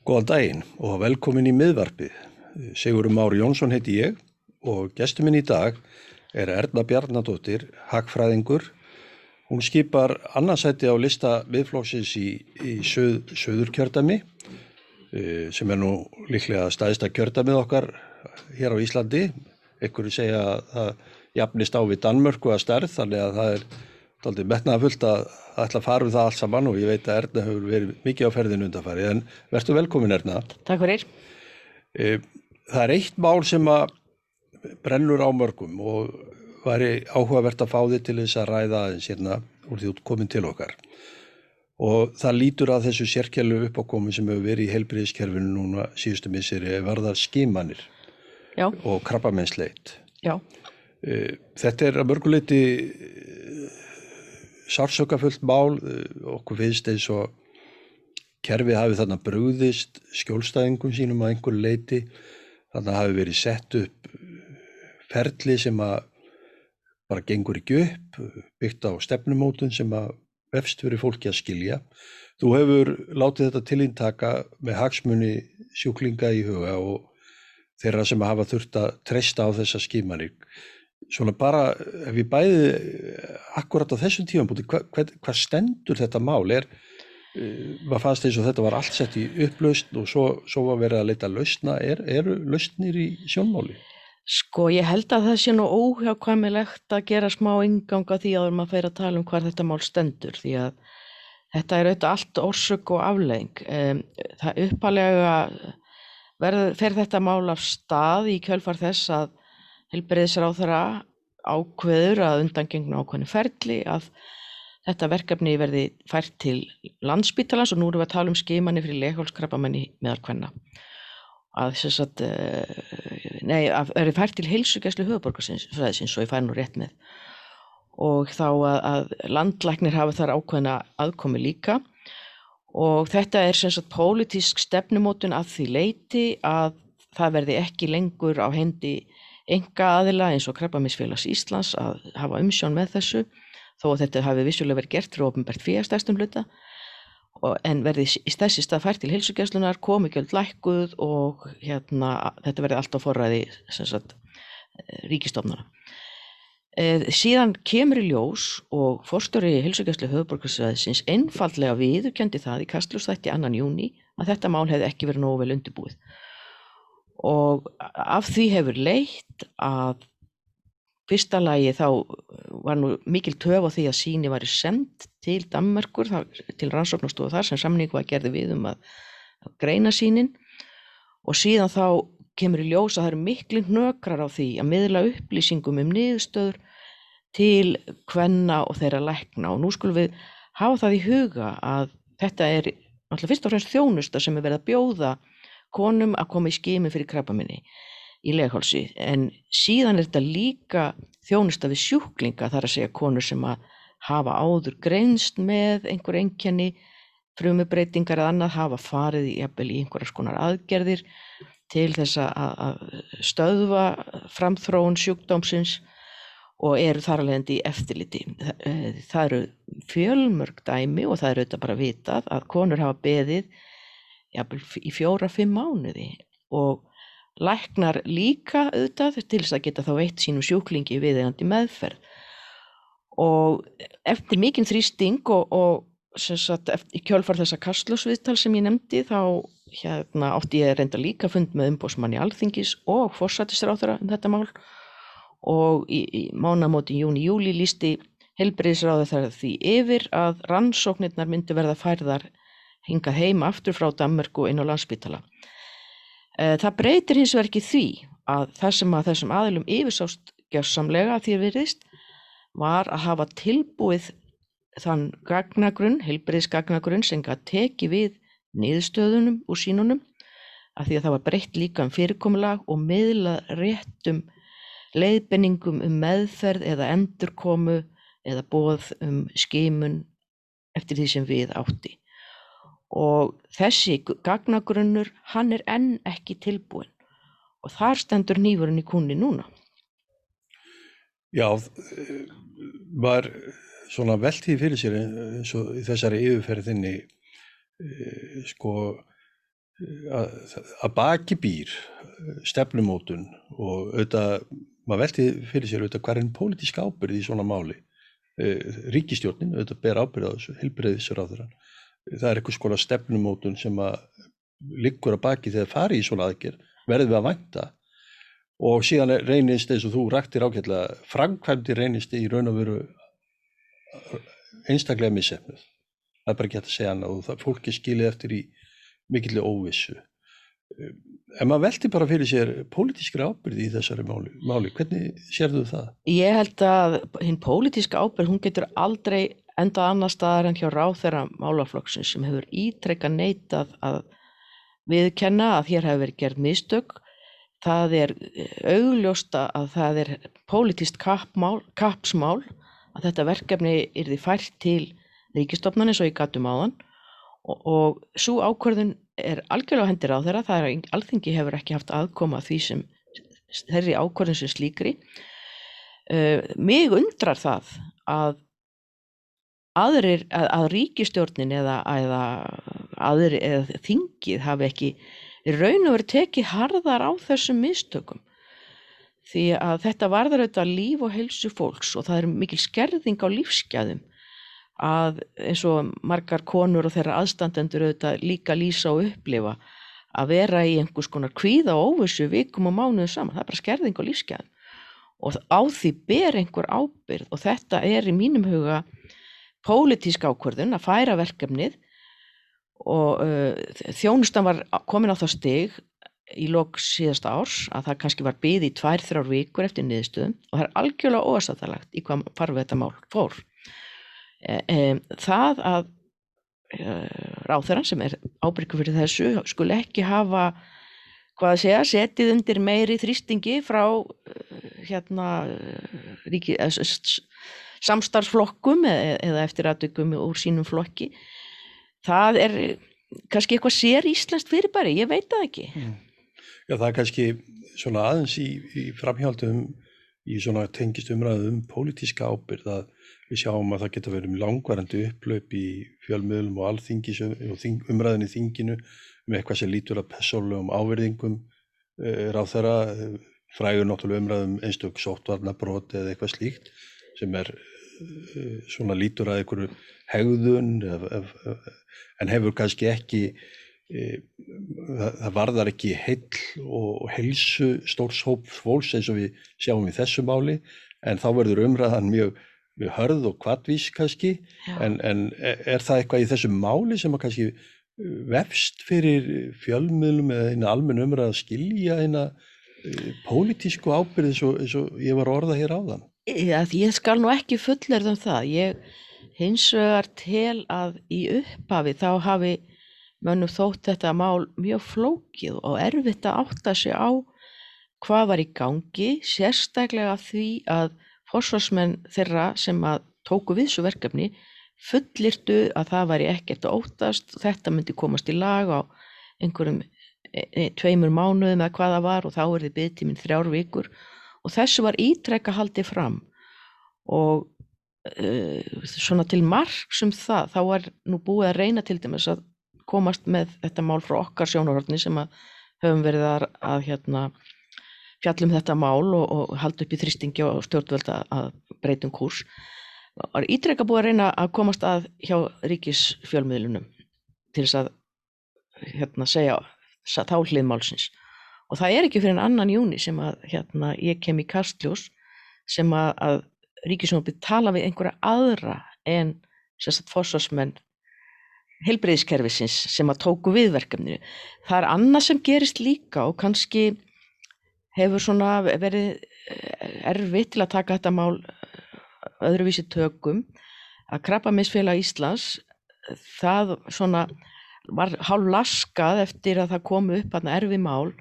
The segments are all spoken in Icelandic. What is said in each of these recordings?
Góðan daginn og velkomin í miðvarpið. Sigurum Mári Jónsson heiti ég og gestur minn í dag er Erna Bjarnadóttir, hagfræðingur. Hún skipar annarsætti á lista miðflóksins í, í söð, söðurkjördami eh, sem er nú líklega staðista kjördamið okkar hér á Íslandi. Ekkur segja að það jafnist á við Danmörku að stærð þannig að það er Daldið metnaða fullt að ætla að fara um það allt saman og ég veit að Erna hefur verið mikið á ferðinu undanfari en verður velkomin Erna. Takk fyrir. E, það er eitt mál sem að brennur á mörgum og væri áhugavert að fá þið til þess að ræða aðeins hérna úr því út komin til okkar. Og það lítur að þessu sérkjælu uppákomi sem hefur verið í heilbriðiskerfinu núna síðustu misseri varðar skimanir Já. og krabbamennsleit. Já. E, þetta er að mörguleiti sársökafullt mál, okkur finnst eins og kerfið hafi þarna brúðist skjólstæðingum sínum að einhver leiti, þarna hafi verið sett upp ferli sem að bara gengur ekki upp, byggt á stefnumótun sem að vefst fyrir fólki að skilja. Þú hefur látið þetta tilíntaka með hagsmunni sjúklinga í huga og þeirra sem hafa þurft að treysta á þessa skimanir svona bara ef við bæði akkurat á þessum tífam búti hvað hva, hva stendur þetta mál? Er uh, maður fannst eins og þetta var allt sett í upplaust og svo, svo var verið að leita lausna. Er, eru lausnir í sjónmáli? Sko ég held að það sé nú óhjákvæmilegt að gera smá inganga því að maður fyrir að tala um hvað þetta mál stendur því að þetta er auðvitað allt orsök og aflegging það uppalega verður, fer þetta mál af stað í kjölfar þess að helbriðisráþara ákveður að undangengna ákveðinu ferli að þetta verkefni verði fært til landsbítalans og nú erum við að tala um skimanni fyrir leghálskrabbamenni meðal hvenna að þess að nei, að verði fært til heilsugjæslu höfuborgarsins svo ég fær nú rétt með. Og þá að, að landlæknir hafa þar ákveðina aðkomi líka. Og þetta er sem sagt pólitísk stefnumótun að því leiti að það verði ekki lengur á hendi enga aðila eins og Krabbamisfélags Íslands að hafa umsjón með þessu þó að þetta hafi vissulega verið gert fyrir ofinbært fíastæstum hluta en verði í þessi stað fært til hilsugjastlunar, komi gjöld lækkuð og hérna, þetta verði alltaf forræði eh, ríkistofnara. E, síðan kemur í ljós og fórstjóri hilsugjastlu höfuborgarsvæðisins einfallega viðurkendi það í kastlustætti annan júni að þetta mál hefði ekki verið nógu vel undirbúið og af því hefur leitt að fyrsta lagi þá var nú mikil töf á því að síni var sendt til Danmarkur, til rannsóknastofu þar sem samningu var gerði við um að, greina sínin. Og síðan þá kemur í ljós að það eru miklu hnökrar á því að miðla upplýsingum um niðurstöður til hvenna og þeirra lækna. Og nú skulum við hafa það í huga að þetta er alltaf fyrst og fremst þjónusta sem er verið að bjóða konum að koma í skimi fyrir krabbaminni í leghálsi en síðan er þetta líka þjónusta við sjúklinga þar að segja konur sem að hafa áður greinst með einhver engjani frumubreitingar eða annað hafa farið í, í einhverjas konar aðgerðir til þess að stöðva framþróun sjúkdómsins og eru þar alveg í eftirliti. Eh, það eru fjölmörg dæmi og það eru auðvitað bara vitað að konur hafa beðið í fjóra-fimm mánuði og læknar líka auðvitað til þess að geta þá veitt sínum sjúklingi viðeigandi meðferð. Og eftir mikinn þrýsting og, og sagt, eftir, kjölfar þessa kastlósviðtal sem ég nefndi þá hérna, átti ég reynda líka fund með umbósmann í Alþingis og fórsættisráþara um þetta mál. Og í, í mánamóti júni-júli lísti helbreyðisráðu þar því yfir að rannsóknirnar myndi verða færðar hingað heim aftur frá Danmörku inn á landsbytala. Eh, það breytir hins vegar ekki því að það sem að þessum aðilum yfirsást gjörsamlega því að virðist var að hafa tilbúið þann gagnagrunn, heilbreyðsgagnagrunn sem að teki við niðurstöðunum úr sínunum að því að það var breytt líka um fyrirkomulag og miðla réttum leiðbenningum um meðferð eða endurkomu eða bóð um skimun eftir því sem við átti og þessi gagnagrunnur hann er enn ekki tilbúin og þar stendur nýfurinn í kunni núna. Já, var svona veltið fyrir sér eins og þessari yfirferðinni sko að, að baki býr stefnumótun og auðvitað, maður velti fyrir sér auðvitað hvað er einn pólitísk ábyrð í svona máli. Ríkistjórnin, auðvitað ber ábyrð á þessu, heilbreyðisur á þeirra það er eitthvað skóla stefnumótun sem að liggur að baki þegar fari í svona aðgerð, verðum við að vænta og síðan reynist eins og þú rættir ákveðlega, framkvæmdi reynist í raun og veru einstaklega missefnuð það er bara ekki hægt að segja annað og það fólki skilið eftir í mikilvæg óvissu en maður veldi bara fyrir sér pólitískri ábyrði í þessari máli, máli. hvernig sérðu það? Ég held að hinn pólitíska ábyrð hún getur aldrei endað annar staðar en hjá ráð þeirra málaflokksins sem hefur ítrekka neitað að viðkenna að hér hefur verið gerð mistök. Það er augljósta að það er pólitíst kappsmál að þetta verkefni er því fært til ríkistofnani svo ég gatum á þann og, og svo ákvörðun er algjörlega hendir á þeirra, það er alþingi hefur ekki haft aðkoma því sem þeirri ákvörðun sem slíkri. Uh, mig undrar það að aðrir, að, að ríkistjórnin eða, eða, aðri, eða þingið hafi ekki raun og verið tekið harðar á þessum mistökum. Því að þetta varður auðvitað líf og helsu fólks og það er mikil skerðing á lífsgæðum að eins og margar konur og þeirra aðstandendur auðvitað líka lýsa og upplifa að vera í einhvers konar kvíða og óvissu vikum og mánuðu saman, það er bara skerðing á lífsgæðum. Og á því ber einhver ábyrð og þetta er í mínum huga pólitísk ákvörðun að færa verkefnið og uh, þjónustan var komin á það stig í lok síðast árs að það kannski var byggð í tvær, þrjár vikur eftir niðurstöðum og það er algjörlega óastattalagt í hvað farfið þetta mál fór. E, e, það að e, ráþæran sem er ábyrgur fyrir þessu skul ekki hafa hvað að segja, setið undir meiri þrýstingi frá hérna ríki, samstarfsflokkum eða eftir aðdökum úr sínum flokki það er kannski eitthvað sér íslenskt fyrirbæri, ég veit það ekki. Mm. Já, það er kannski svona aðeins í, í framhjaldum í svona tengist umræðum um pólitíska ábyrð að við sjáum að það geta verið um langvarandi upplöp í fjölmiðlum og alþingis og umræðin í þinginu um eitthvað sem lítur að pesólulegum áverðingum er á þeirra frægur náttúrulega umræðum einstök sóttvarnabrót eða eitthvað slíkt sem er svona lítur að einhverju hegðun en hefur kannski ekki E, það, það varðar ekki heill og heilsu stórs hóp fólks eins og við sjáum í þessu máli en þá verður umræðan mjög, mjög hörð og kvartvís kannski en, en er það eitthvað í þessu máli sem að kannski e, vefst fyrir fjölmiðlum eða eina almenn umræð að skilja eina e, pólitísku ábyrð eins og, ég var orða hér áðan? Ja, ég skal nú ekki fullverða um það. Ég hins vegar tel að í upphafi þá hafi mönnum þótt þetta mál mjög flókið og erfitt að átta sig á hvað var í gangi, sérstaklega því að forsvarsmenn þeirra sem að tóku við þessu verkefni fullirtu að það væri ekkert að óttast, þetta myndi komast í lag á einhverjum e, e, tveimur mánuðum eða hvaða var og þá er þið byggtíminn þrjár vikur og þessu var ítrekka haldið fram. Og uh, svona til marg sem það, þá var nú búið að reyna til dæmis að komast með þetta mál frá okkar sjónarhörni sem að höfum verið að, að hérna, fjallum þetta mál og, og halda upp í þrýstingi og stjórnvölda að breytum kurs. Og er ítrekka búið að reyna að komast að hjá ríkisfjölmiðlunum til þess að hérna, segja þá hliðmálsins og það er ekki fyrir en annan júni sem að hérna, ég kem í kastljós sem að, að ríkisfjölmiðlunum tala við einhverja aðra en sérstaklega fósasmenn heilbreyðiskerfisins sem að tóku viðverkefninu. Það er annað sem gerist líka og kannski hefur verið eh, erfitt til að taka þetta mál eh, öðruvísi tökum að Krabbaminsfélag Íslands það svona var hálf laskað eftir að það kom upp að erfi mál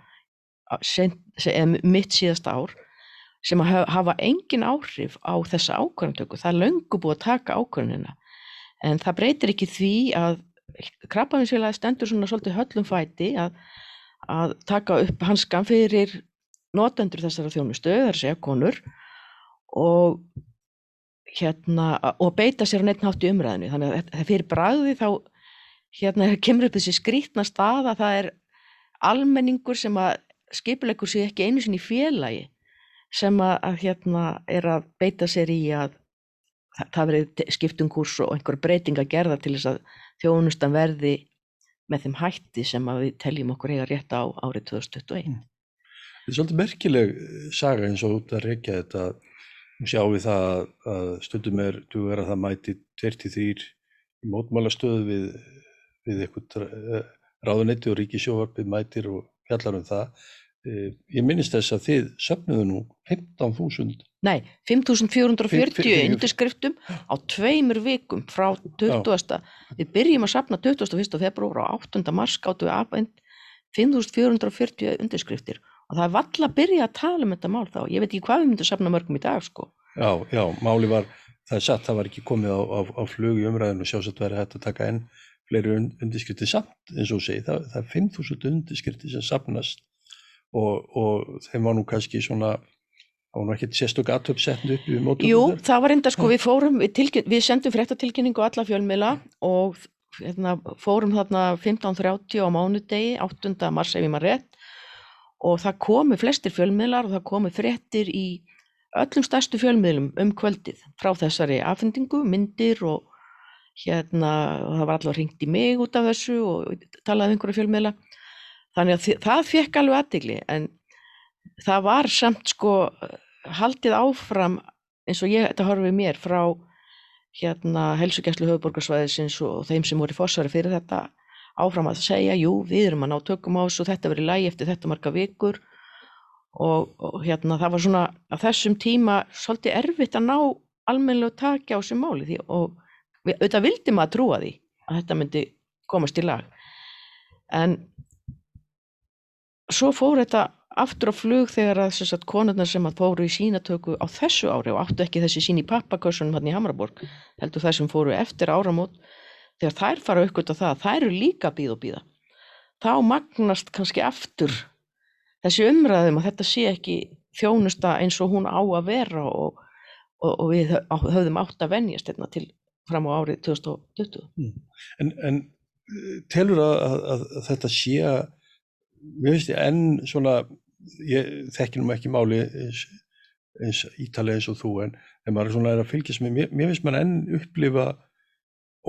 mitt síðast ár sem að hafa engin áhrif á þessa ákvörðantöku. Það er löngu búið að taka ákvörðunina en það breytir ekki því að Krabbaminsfélagi stendur svona svolítið höllum fæti að, að taka upp hanskan fyrir notendur þessara þjónustu, að segja konur og hérna og beita sér á neitt nátt í umræðinu þannig að það fyrir bræði þá hérna kemur upp þessi skrítna stað að það er almenningur sem að skipuleikur sér ekki einu sinni í félagi sem að, að hérna er að beita sér í að það, verið skiptum kurs og einhver breytinga gerða til þess að þjónustan verði með þeim hætti sem að við teljum okkur eiga rétt á árið 2021. Þetta er svolítið merkileg saga eins og út að reykja þetta sjáum við það að stundum er duður að það mæti 23 í mótmálastöðu við, við eitthvað ráðunetti og ríkisjóvarpið mætir og fjallar um það Eh, ég minnist þess að þið söfnuðu nú 15.000 Nei, 5.440 undirskriftum á tveimur vikum frá 20. Já. Við byrjum að sapna 21. februar og 8. mars gáttu við afbænt 5.440 undirskriftir og það er valla að byrja að tala um þetta mál þá. Ég veit ekki hvað við myndum að sapna mörgum í dag sko. Já, já, máli var, það er satt, það var ekki komið á, á, á flug í umræðinu og sjásett verið hægt að taka enn fleiri undirskriftir samt eins og segi, það, það er 5.000 undirskriftir sem sapnast og, og þeim var nú kannski svona Það var nú ekkert sérstök aðtöpsetnu upp í mótum? Jú, það var enda sko, við fórum, við, tilkyn, við sendum fréttatilkynningu á alla fjölmiðla og hérna, fórum þarna 15.30 á mánudegi, 8. mars ef ég maður rétt og það komu flestir fjölmiðlar og það komu fréttir í öllum stærstu fjölmiðlum um kvöldið frá þessari afhendingu, myndir og hérna, það var allavega ringt í mig út af þessu og talaði um einhverja fjölmiðla. Þannig að það fekk alveg aðdegli en það var samt sko haldið áfram eins og ég þetta horfið mér frá hérna helsugjæslu höfuborgarsvæðisins og þeim sem voru fórsvari fyrir þetta áfram að segja, jú, við erum að ná tökum á þessu, þetta verið lægi eftir þetta marga vikur. Og, og hérna það var svona að þessum tíma svolítið erfitt að ná almennilega takja á þessu máli því og auðvitað vildi maður trúa því að þetta myndi komast í lag. En svo fór þetta aftur á flug þegar að sagt, konurnar sem að fóru í sínatöku á þessu ári og áttu ekki þessi sín í pappakössunum hann í Hamraborg heldur þær sem fóru eftir áramót þegar þær fara aukvöld á það þær eru líka býð og býða þá magnast kannski aftur þessi umræðum að þetta sé ekki þjónusta eins og hún á að vera og, og, og við höfðum átt að venjast hérna til fram á árið 2020 mm. En, en telur að, að, að þetta sé að mér finnst ég enn svona, ég þekki nú ekki máli eins, eins ítalega eins og þú en en maður svona er að fylgjast með, mér, mér finnst maður enn upplifa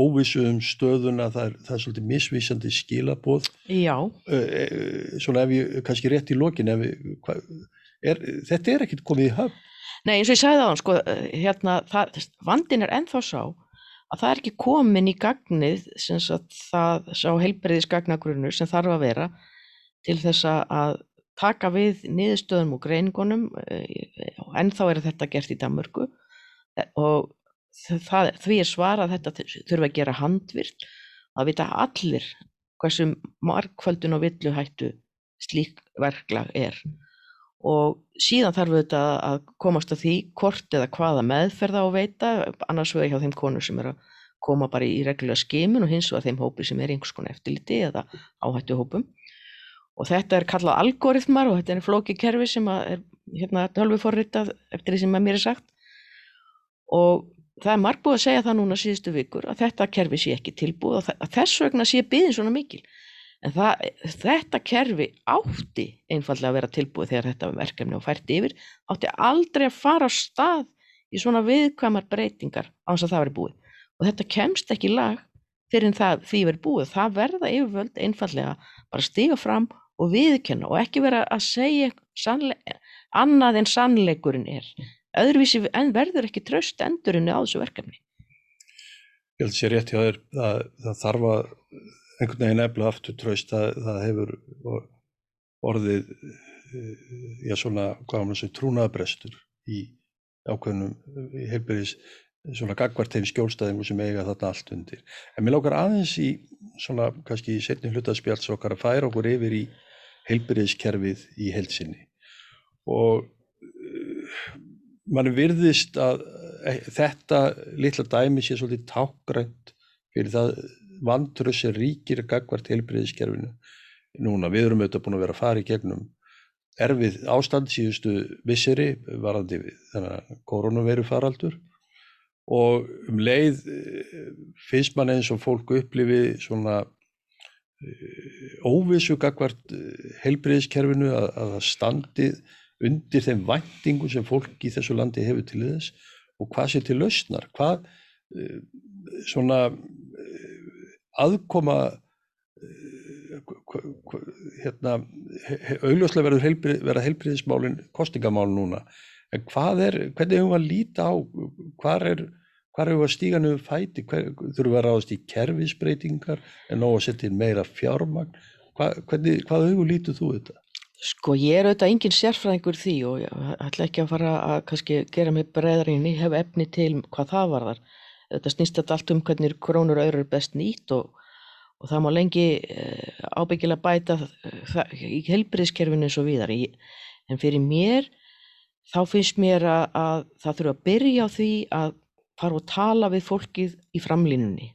óvissu um stöðuna, það er, það er svolítið misvísandi skilaboð. Já. Svona ef ég, kannski rétt í lokin, ef ég, hva, er, þetta er ekkert komið í höfn. Nei eins og ég sagði á hann, sko, hérna, það, vandin er ennþá sá að það er ekki komin í gagnið, það sá heilbreyðis gagnagrunur sem þarf að vera til þess að taka við niðurstöðum og greiningunum en þá er þetta gert í Danmörku. E, og það, því er svar að þetta þurfa að gera handvirt að vita allir hversu markföldun og villuhættu slík verklag er og síðan þarf þetta að komast að því hvort eða hvaða meðferða á veita. Annars vegar hjá þeim konur sem er að koma bara í reglulega skimun og hins vegar þeim hópi sem er einhvers konar eftirliti eða áhættu hópum og þetta er kallað algoritmar og þetta er flóki kerfi sem er hérna tölvi forritað eftir því sem að mér er sagt. Og það er margt búið að segja það núna síðustu vikur að þetta kerfi sé ekki tilbúið og þess vegna sé byðin svona mikil en það, þetta kerfi átti einfallega að vera tilbúið þegar þetta verkefni og fært yfir átti aldrei að fara á stað í svona viðkvæmar breytingar á þess að það veri búið og þetta kemst ekki lag fyrir það því verið búið það verða yfirvöld einfallega bara stiga fram og viðkenna og ekki vera að segja annað en sannleikurinn er. Öðruvísi verður ekki tröst endurinni á þessu verkefni. Ég held að sé rétt hjá þér, það, það þarf að einhvern veginn efla aftur tröst, það, það hefur orðið, já svona, hvað var þessu, trúnaðabrestur í ákveðnum, í heilbyrðis, svona gagvart þeim skjólstæðingum sem eiga þarna allt undir. En mér lókar aðeins í svona, kannski í setni hlutaspjáls okkar að færa okkur yfir í heilbyrðiskerfið í heilsinni og uh, mann virðist að eh, þetta litla dæmi sé svolítið tákgrænt fyrir það vantur sem ríkir gagvart heilbyrðiskerfinu núna, við erum auðvitað búin að vera að fara í gegnum erfið ástand síðustu visseri varandi koronaviru faraldur og um leið eh, finnst mann eins og fólk upplifi svona óvissu gagvart heilbreyðiskerfinu að, að það standi undir þeim væntingum sem fólk í þessu landi hefur til þess og hvað sé til lausnar, hvað svona aðkoma hérna augljóslega verður heilbrið, verða heilbriðismálin kostingamál núna. En hvað er, hvernig hefur við að líta á hvað er, hvað hefur við að stíga nefnum fæti, hver, þurfum við að ráðast í kerfisbreytingar? En nóg að setja meira fjármagn? Hvað, hvernig, hvað hefur lítið þú þetta? Sko ég er auðvitað engin sérfræðingur því og ég ætla ekki að fara að kannski gera mig breyðarinn, ég hef efni til hvað það var þar þetta snýst þetta allt um hvernig krónur og öðru er best nýtt og og það má lengi eh, ábyggilega bæta í helbriðskerfinu eins og viðar en fyrir mér þá finnst mér að, að það þurfa að byrja á því að fara og tala við fólkið í framlínunni.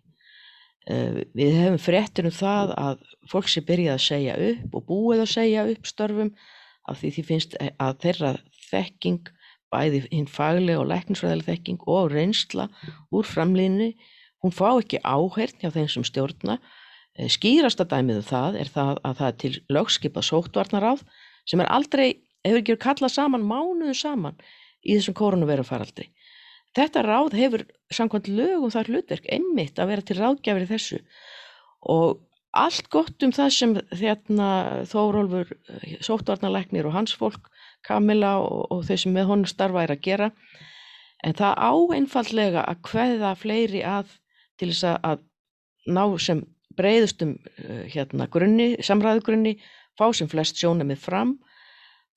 Eh, við hefum fréttir um það að fólk sé byrjað að segja upp og búið að segja upp störfum af því því finnst að þeirra þekking bæði hinn faglega og lækningsfræðilega þekking og reynsla úr framlínunni hún fá ekki áhert hjá þeim sem stjórna. Eh, skýrasta dæmið um það er það að það er til lögskipað sóttvarnaráð sem er aldrei, hefur ekki kallað saman mánuðu saman í þessum koronavirufaraldri. Þetta ráð hefur samkvæmt lögum þar hlutverk einmitt að vera til ráðgjafir í þessu. Og allt gott um það sem þérna Þórólfur, eh, sóttvarnarleiknir og hans fólk, Kamila og, og þau sem með honum starfa er að gera. En það á einfallega að hveða fleiri að til þess að ná sem breiðustum eh, hérna, grunni, samræðugrunni, fá sem flest sjónamið fram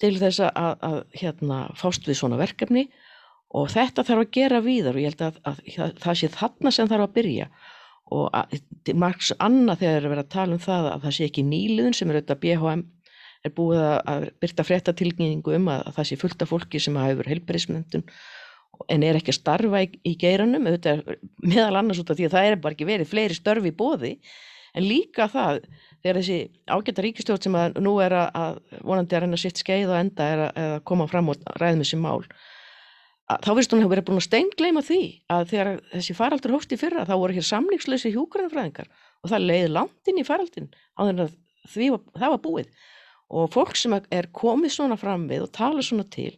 til þess að, að hérna, fást við svona verkefni. Og þetta þarf að gera víðar og ég held að, að, að það sé þarna sem þarf að byrja. Og margs annað þegar er verið að tala um það að það sé ekki nýliðun sem er auðvitað BHM er búið að byrta fréttatilgningu um að það sé fullt af fólki sem hafa yfir heilbreyðismyndun en er ekki að starfa í, í geiranum. Meðal annars út af því að það er bara ekki verið fleiri störfi bóði en líka það þegar þessi ágæta ríkistjórn sem að nú er að vonandi að reyna sitt skeið og enda er að, að koma fram og ræða með þessi mál að, þá virðist hún hefur verið búin að steingleima því að þegar þessi faraldur hófst í fyrra þá voru hér samlingslösi hjúgrænfræðingar og það leiði langt inn í faraldin á því að var, það var búið og fólk sem er komið svona fram við og tala svona til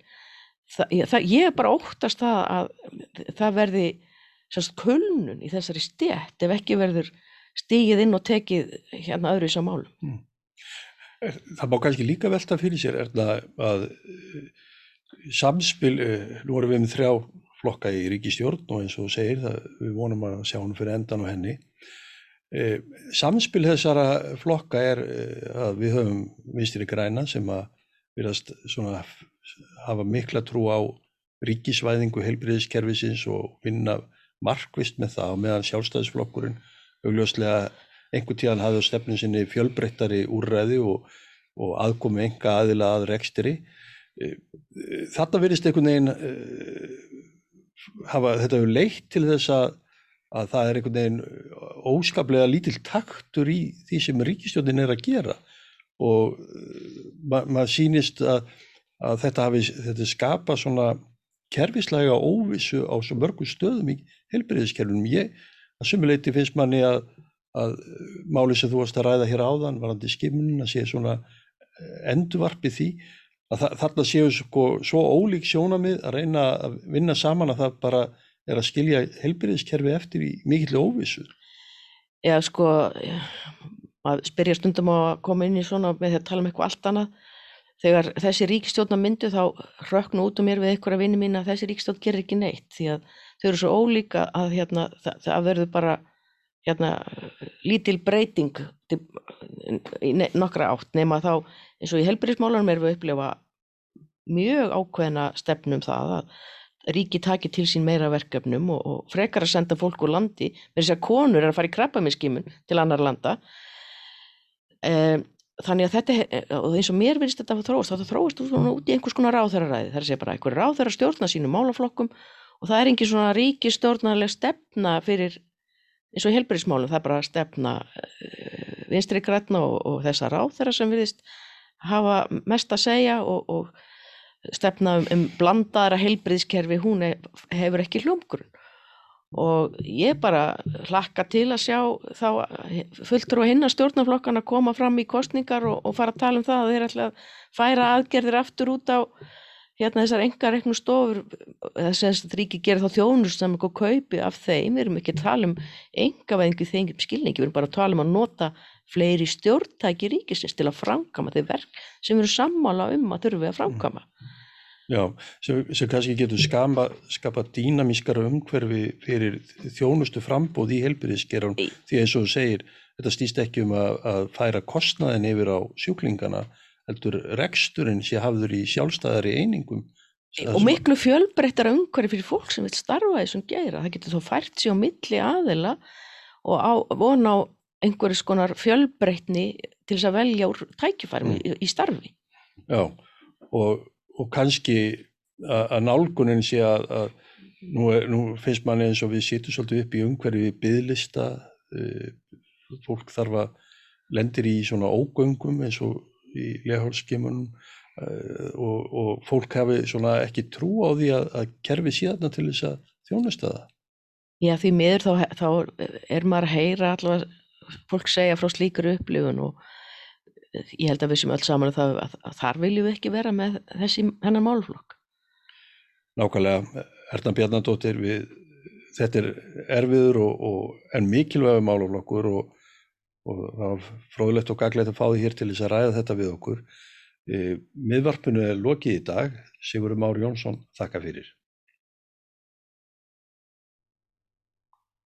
það, það, ég er bara óttast það að það verði sérst kulnun í þessari stjætt ef ekki verður stígið inn og tekið hérna öðru í sá málum. Mm. Það má kannski líka velta fyrir sér er það að eh, samspil, eh, nú erum við með þrjá flokka í ríkistjórn og eins og segir það við vonum að sjá hann fyrir endan og henni. Eh, samspil þessara flokka er að við höfum vinstir í græna sem að viljast hafa mikla trú á ríkisvæðingu heilbriðiskerfisins og vinna markvist með það og meðan sjálfstæðisflokkurinn augljóslega einhver tíðan hafði á stefnum sinni fjölbreyttari úrræði og, og aðkomi enga aðila að rekstri. E, e, Þetta verist einhvern veginn hafa, þetta leitt til þess að, að það er einhvern veginn óskaplega lítill taktur í því sem ríkistjónin er að gera og ma maður sýnist að, að þetta hafi þetta skapa svona kerfislega óvissu á svo mörgum stöðum í helbriðiskerfunum. Ég að sumuleiti finnst manni að, að máli sem þú varst að ræða hér áðan varandi skimunin að sé svona endurvarpi því að þarna séu sko, svo ólík sjónamið að reyna að vinna saman að það bara er að skilja helbriðiskerfi eftir í mikill óvissu. Já sko, að spyrja stundum að koma inn í svona með því að tala um eitthvað allt annað. Þegar þessi ríkistjórna myndu þá röknu út um mér við einhverja vinni mín að þessi ríkistjórn gerir ekki neitt því að þau eru svo ólíka að hérna, það, það verður bara hérna, lítil breyting til, í nokkra átt nema þá eins og í helbriðismálanum erum við að upplifa mjög ákveðina stefnum það að ríki taki til sín meira verkefnum og, og frekar að senda fólk úr landi með þess að konur er að fara í krabbamiskimun til annar landa. Um, þannig að þetta og eins og mér finnst þetta að þróast þá þróast þú út í einhvers konar ráþæraræði það að segja bara einhver ráþæra stjórna sínum málaflokkum og það er engin svona ríkistjórnarleg stefna fyrir eins og helbriðsmálum, það er bara stefna uh, vinstri grætna og, og þessa ráð þeirra sem viðist hafa mest að segja og, og stefna um, um blandaðara helbriðskerfi, hún hefur ekki hljómgrunn. Og ég bara hlakka til að sjá þá fulltur og hinna stjórnarflokkan að koma fram í kostningar og, og fara að tala um það að þeir ætla að færa aðgerðir aftur út á hérna þessar engareiknum stofur þess að ríki gera þá þjónust sem eitthvað kaupi af þeim, við erum ekki að tala um engaveðingu þengum skilningi, við erum bara að tala um að nota fleiri stjórntæki ríkisins til að framkama þeir verk sem erum sammála um að þurfum við að framkama Já, sem, sem kannski getur skapa, skapa dýnamískara umhverfi fyrir þjónustu frambóð í helbyrðiskeran því eins og þú segir, þetta stýst ekki um að, að færa kostnaðin yfir á sjúklingana, heldur reksturinn sé hafður í sjálfstæðari einingum. Og miklu fjölbreyttara umhverfi fyrir fólk sem vil starfa þessum gera, það getur þó fært sér á milli aðila og á, vona á einhverjus konar fjölbreytni til þess að velja úr tækifærum mm. í, í starfi. Já, og og kannski að nálgunin sé að, að nú, er, nú finnst manni eins og við sýtum svolítið upp í umhverfi byðlista uh, fólk þarf að lendir í svona ógöngum eins og í lehálskimunum uh, og, og fólk hafi svona ekki trú á því að, að kerfi síðan til þess að þjónusta það. Já því miður þá, þá er maður að heyra allavega fólk segja frá slíkur upplifun og ég held að við sem öll saman að, að, að þar viljum við ekki vera með þessi hennar málflokk. Nákvæmlega, Erna Bjarnadóttir, þetta er erfiður og, og en mikilvægur málflokkur og, og það var fróðilegt og gaglegt að fá því hér til þess að ræða þetta við okkur. E, miðvarpinu er lokið í dag, Sigur Már Jónsson, þakka fyrir.